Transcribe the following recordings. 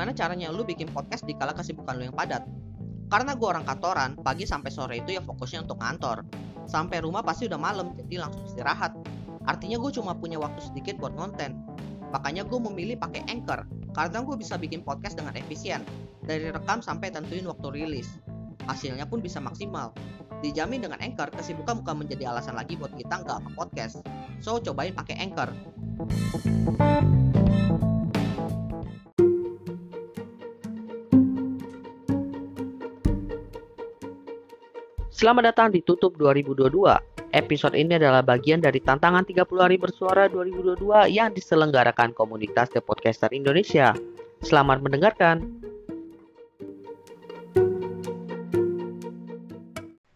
gimana caranya lu bikin podcast di kala kesibukan lu yang padat? Karena gue orang kantoran, pagi sampai sore itu ya fokusnya untuk kantor. Sampai rumah pasti udah malam, jadi langsung istirahat. Artinya gue cuma punya waktu sedikit buat konten. Makanya gue memilih pakai Anchor, karena gue bisa bikin podcast dengan efisien. Dari rekam sampai tentuin waktu rilis. Hasilnya pun bisa maksimal. Dijamin dengan Anchor, kesibukan bukan menjadi alasan lagi buat kita nggak ke podcast. So, cobain pakai Anchor. Selamat datang di Tutup 2022. Episode ini adalah bagian dari tantangan 30 hari bersuara 2022 yang diselenggarakan komunitas The Podcaster Indonesia. Selamat mendengarkan.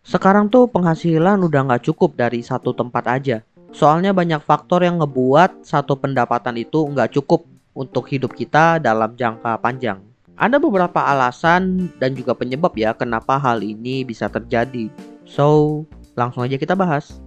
Sekarang tuh penghasilan udah nggak cukup dari satu tempat aja. Soalnya banyak faktor yang ngebuat satu pendapatan itu nggak cukup untuk hidup kita dalam jangka panjang. Ada beberapa alasan dan juga penyebab ya kenapa hal ini bisa terjadi. So, langsung aja kita bahas.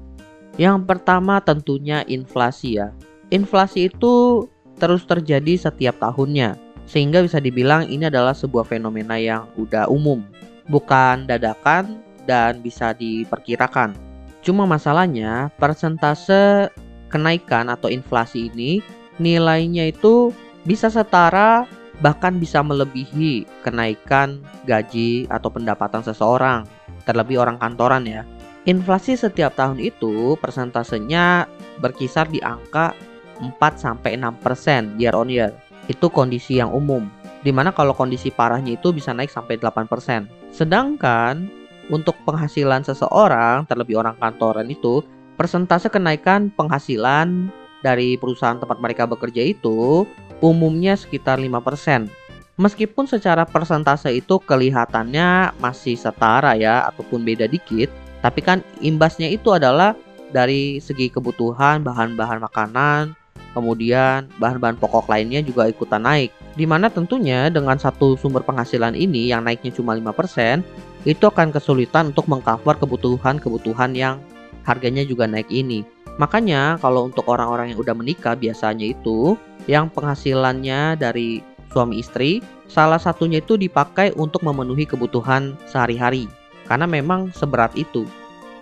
Yang pertama tentunya inflasi ya. Inflasi itu terus terjadi setiap tahunnya. Sehingga bisa dibilang ini adalah sebuah fenomena yang udah umum. Bukan dadakan dan bisa diperkirakan. Cuma masalahnya persentase kenaikan atau inflasi ini nilainya itu bisa setara bahkan bisa melebihi kenaikan gaji atau pendapatan seseorang, terlebih orang kantoran ya. Inflasi setiap tahun itu persentasenya berkisar di angka 4 sampai 6% year on year. Itu kondisi yang umum. Di mana kalau kondisi parahnya itu bisa naik sampai 8%. Sedangkan untuk penghasilan seseorang, terlebih orang kantoran itu, persentase kenaikan penghasilan dari perusahaan tempat mereka bekerja itu umumnya sekitar 5%. Meskipun secara persentase itu kelihatannya masih setara ya ataupun beda dikit, tapi kan imbasnya itu adalah dari segi kebutuhan bahan-bahan makanan, kemudian bahan-bahan pokok lainnya juga ikutan naik. Di mana tentunya dengan satu sumber penghasilan ini yang naiknya cuma 5%, itu akan kesulitan untuk mengcover kebutuhan-kebutuhan yang harganya juga naik ini. Makanya kalau untuk orang-orang yang udah menikah biasanya itu yang penghasilannya dari suami istri, salah satunya itu dipakai untuk memenuhi kebutuhan sehari-hari. Karena memang seberat itu.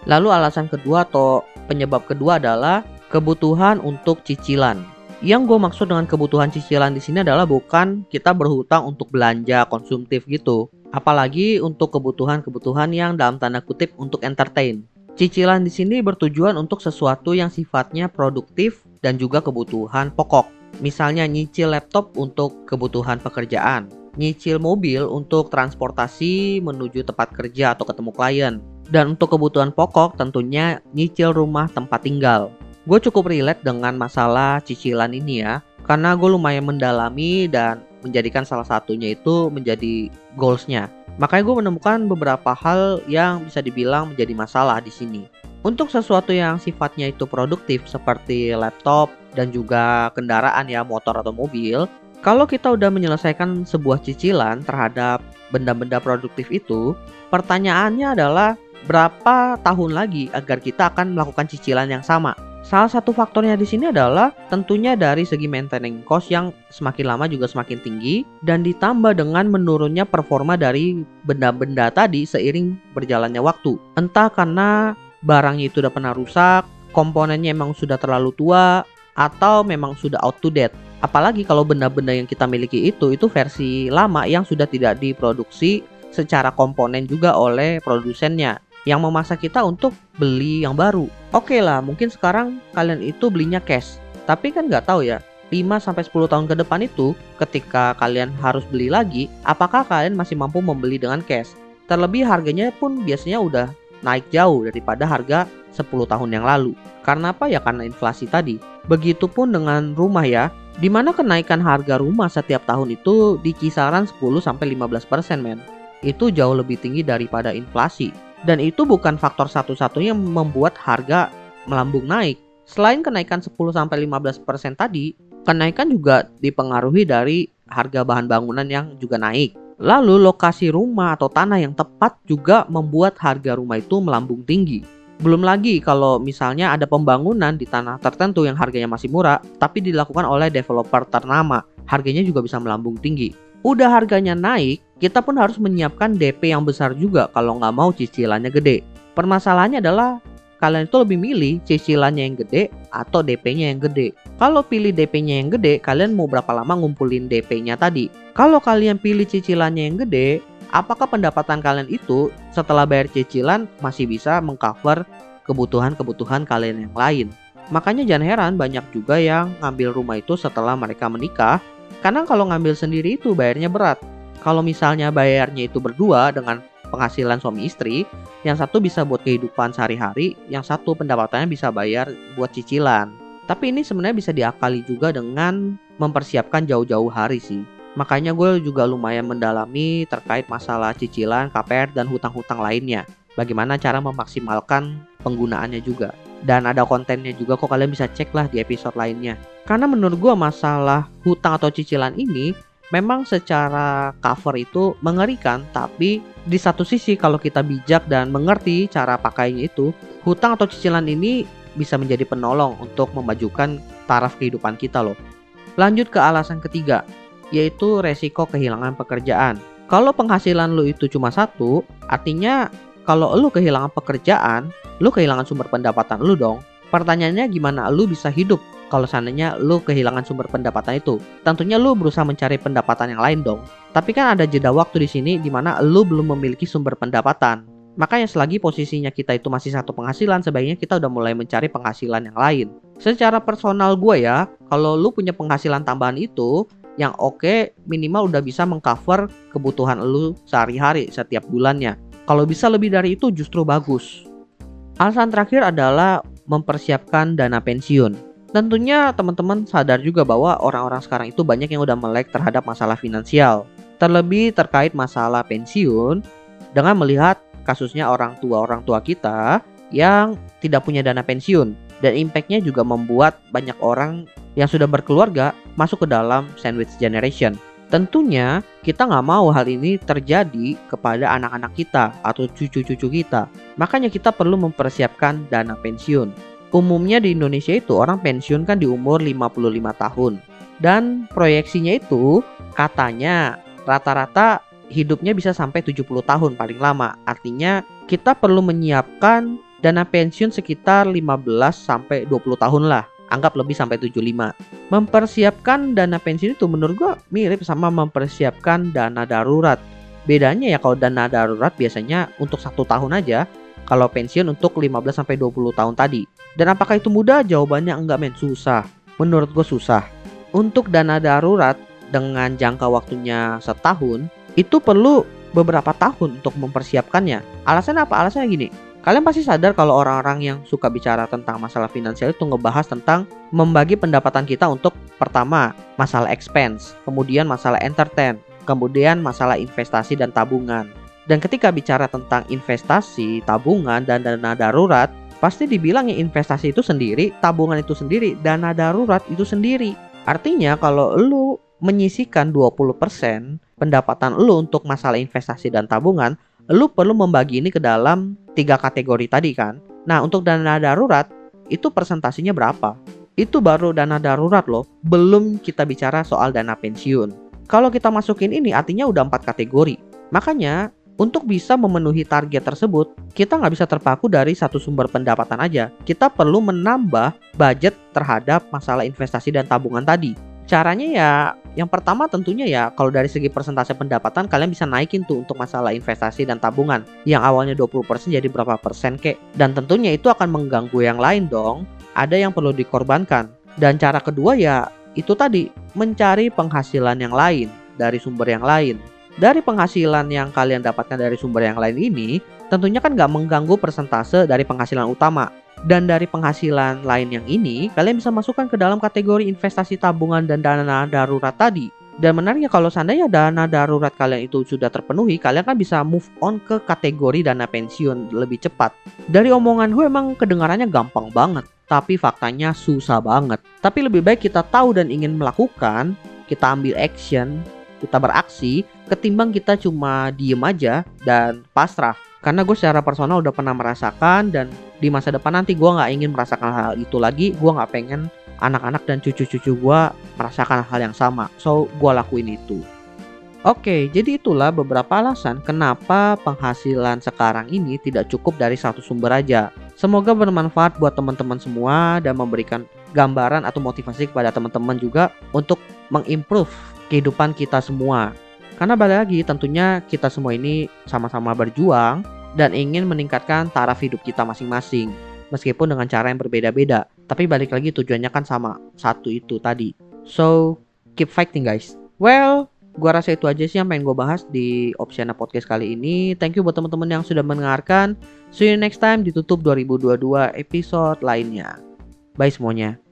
Lalu alasan kedua atau penyebab kedua adalah kebutuhan untuk cicilan. Yang gue maksud dengan kebutuhan cicilan di sini adalah bukan kita berhutang untuk belanja konsumtif gitu, apalagi untuk kebutuhan-kebutuhan yang dalam tanda kutip untuk entertain. Cicilan di sini bertujuan untuk sesuatu yang sifatnya produktif dan juga kebutuhan pokok. Misalnya nyicil laptop untuk kebutuhan pekerjaan, nyicil mobil untuk transportasi menuju tempat kerja atau ketemu klien, dan untuk kebutuhan pokok tentunya nyicil rumah tempat tinggal. Gue cukup relate dengan masalah cicilan ini ya, karena gue lumayan mendalami dan menjadikan salah satunya itu menjadi goalsnya. Makanya gue menemukan beberapa hal yang bisa dibilang menjadi masalah di sini. Untuk sesuatu yang sifatnya itu produktif seperti laptop dan juga kendaraan ya motor atau mobil, kalau kita udah menyelesaikan sebuah cicilan terhadap benda-benda produktif itu, pertanyaannya adalah berapa tahun lagi agar kita akan melakukan cicilan yang sama? Salah satu faktornya di sini adalah tentunya dari segi maintaining cost yang semakin lama juga semakin tinggi dan ditambah dengan menurunnya performa dari benda-benda tadi seiring berjalannya waktu. Entah karena barangnya itu udah pernah rusak, komponennya emang sudah terlalu tua, atau memang sudah out to date. Apalagi kalau benda-benda yang kita miliki itu itu versi lama yang sudah tidak diproduksi secara komponen juga oleh produsennya yang memaksa kita untuk beli yang baru. Oke okay lah, mungkin sekarang kalian itu belinya cash. Tapi kan nggak tahu ya, 5 sampai 10 tahun ke depan itu ketika kalian harus beli lagi, apakah kalian masih mampu membeli dengan cash? Terlebih harganya pun biasanya udah naik jauh daripada harga 10 tahun yang lalu. Karena apa ya? Karena inflasi tadi. Begitupun dengan rumah ya, di mana kenaikan harga rumah setiap tahun itu di kisaran 10 sampai 15% men. Itu jauh lebih tinggi daripada inflasi. Dan itu bukan faktor satu-satunya yang membuat harga melambung naik. Selain kenaikan 10-15% tadi, kenaikan juga dipengaruhi dari harga bahan bangunan yang juga naik. Lalu lokasi rumah atau tanah yang tepat juga membuat harga rumah itu melambung tinggi. Belum lagi kalau misalnya ada pembangunan di tanah tertentu yang harganya masih murah, tapi dilakukan oleh developer ternama, harganya juga bisa melambung tinggi. Udah harganya naik, kita pun harus menyiapkan DP yang besar juga kalau nggak mau cicilannya gede. Permasalahannya adalah kalian itu lebih milih cicilannya yang gede atau DP-nya yang gede. Kalau pilih DP-nya yang gede, kalian mau berapa lama ngumpulin DP-nya tadi? Kalau kalian pilih cicilannya yang gede, apakah pendapatan kalian itu setelah bayar cicilan masih bisa mengcover kebutuhan-kebutuhan kalian yang lain? Makanya jangan heran banyak juga yang ngambil rumah itu setelah mereka menikah karena kalau ngambil sendiri itu bayarnya berat. Kalau misalnya bayarnya itu berdua dengan penghasilan suami istri, yang satu bisa buat kehidupan sehari-hari, yang satu pendapatannya bisa bayar buat cicilan. Tapi ini sebenarnya bisa diakali juga dengan mempersiapkan jauh-jauh hari sih. Makanya gue juga lumayan mendalami terkait masalah cicilan, KPR, dan hutang-hutang lainnya. Bagaimana cara memaksimalkan penggunaannya juga. Dan ada kontennya juga kok kalian bisa cek lah di episode lainnya. Karena menurut gue masalah hutang atau cicilan ini memang secara cover itu mengerikan, tapi di satu sisi kalau kita bijak dan mengerti cara pakainya itu, hutang atau cicilan ini bisa menjadi penolong untuk memajukan taraf kehidupan kita loh. Lanjut ke alasan ketiga, yaitu resiko kehilangan pekerjaan. Kalau penghasilan lu itu cuma satu, artinya kalau lu kehilangan pekerjaan, lu kehilangan sumber pendapatan lu dong. Pertanyaannya gimana lu bisa hidup kalau seandainya lu kehilangan sumber pendapatan itu. Tentunya lu berusaha mencari pendapatan yang lain dong. Tapi kan ada jeda waktu di sini di mana lu belum memiliki sumber pendapatan. Makanya selagi posisinya kita itu masih satu penghasilan, sebaiknya kita udah mulai mencari penghasilan yang lain. Secara personal gue ya, kalau lu punya penghasilan tambahan itu, yang oke minimal udah bisa mengcover kebutuhan lu sehari-hari setiap bulannya. Kalau bisa lebih dari itu justru bagus. Alasan terakhir adalah mempersiapkan dana pensiun. Tentunya teman-teman sadar juga bahwa orang-orang sekarang itu banyak yang udah melek terhadap masalah finansial. Terlebih terkait masalah pensiun dengan melihat kasusnya orang tua-orang tua kita yang tidak punya dana pensiun dan impactnya juga membuat banyak orang yang sudah berkeluarga masuk ke dalam sandwich generation. Tentunya kita nggak mau hal ini terjadi kepada anak-anak kita atau cucu-cucu kita. Makanya kita perlu mempersiapkan dana pensiun. Umumnya di Indonesia itu orang pensiun kan di umur 55 tahun. Dan proyeksinya itu katanya rata-rata hidupnya bisa sampai 70 tahun paling lama. Artinya kita perlu menyiapkan dana pensiun sekitar 15 sampai 20 tahun lah. Anggap lebih sampai 75. Mempersiapkan dana pensiun itu menurut gua mirip sama mempersiapkan dana darurat. Bedanya ya kalau dana darurat biasanya untuk satu tahun aja, kalau pensiun untuk 15 sampai 20 tahun tadi. Dan apakah itu mudah? Jawabannya enggak men, susah. Menurut gue susah. Untuk dana darurat dengan jangka waktunya setahun, itu perlu beberapa tahun untuk mempersiapkannya. Alasannya apa? Alasannya gini, Kalian pasti sadar kalau orang-orang yang suka bicara tentang masalah finansial itu ngebahas tentang membagi pendapatan kita untuk pertama masalah expense, kemudian masalah entertain, kemudian masalah investasi dan tabungan. Dan ketika bicara tentang investasi, tabungan, dan dana darurat, pasti dibilang ya investasi itu sendiri, tabungan itu sendiri, dana darurat itu sendiri. Artinya kalau lu menyisikan 20% pendapatan lu untuk masalah investasi dan tabungan, lu perlu membagi ini ke dalam tiga kategori tadi kan. Nah, untuk dana darurat itu presentasinya berapa? Itu baru dana darurat loh, belum kita bicara soal dana pensiun. Kalau kita masukin ini artinya udah empat kategori. Makanya untuk bisa memenuhi target tersebut, kita nggak bisa terpaku dari satu sumber pendapatan aja. Kita perlu menambah budget terhadap masalah investasi dan tabungan tadi. Caranya ya, yang pertama tentunya ya kalau dari segi persentase pendapatan kalian bisa naikin tuh untuk masalah investasi dan tabungan. Yang awalnya 20% jadi berapa persen kek. Dan tentunya itu akan mengganggu yang lain dong. Ada yang perlu dikorbankan. Dan cara kedua ya itu tadi mencari penghasilan yang lain dari sumber yang lain dari penghasilan yang kalian dapatkan dari sumber yang lain ini, tentunya kan nggak mengganggu persentase dari penghasilan utama. Dan dari penghasilan lain yang ini, kalian bisa masukkan ke dalam kategori investasi tabungan dan dana darurat tadi. Dan menariknya kalau seandainya dana darurat kalian itu sudah terpenuhi, kalian kan bisa move on ke kategori dana pensiun lebih cepat. Dari omongan gue emang kedengarannya gampang banget, tapi faktanya susah banget. Tapi lebih baik kita tahu dan ingin melakukan, kita ambil action, kita beraksi ketimbang kita cuma diem aja dan pasrah. Karena gue secara personal udah pernah merasakan dan di masa depan nanti gue nggak ingin merasakan hal itu lagi. Gue nggak pengen anak-anak dan cucu-cucu gue merasakan hal yang sama. So gue lakuin itu. Oke, jadi itulah beberapa alasan kenapa penghasilan sekarang ini tidak cukup dari satu sumber aja. Semoga bermanfaat buat teman-teman semua dan memberikan gambaran atau motivasi kepada teman-teman juga untuk mengimprove kehidupan kita semua. Karena balik lagi tentunya kita semua ini sama-sama berjuang dan ingin meningkatkan taraf hidup kita masing-masing. Meskipun dengan cara yang berbeda-beda. Tapi balik lagi tujuannya kan sama. Satu itu tadi. So, keep fighting guys. Well, Gua rasa itu aja sih yang pengen gue bahas di Opsiana Podcast kali ini. Thank you buat teman-teman yang sudah mendengarkan. See you next time ditutup 2022 episode lainnya. Bye semuanya.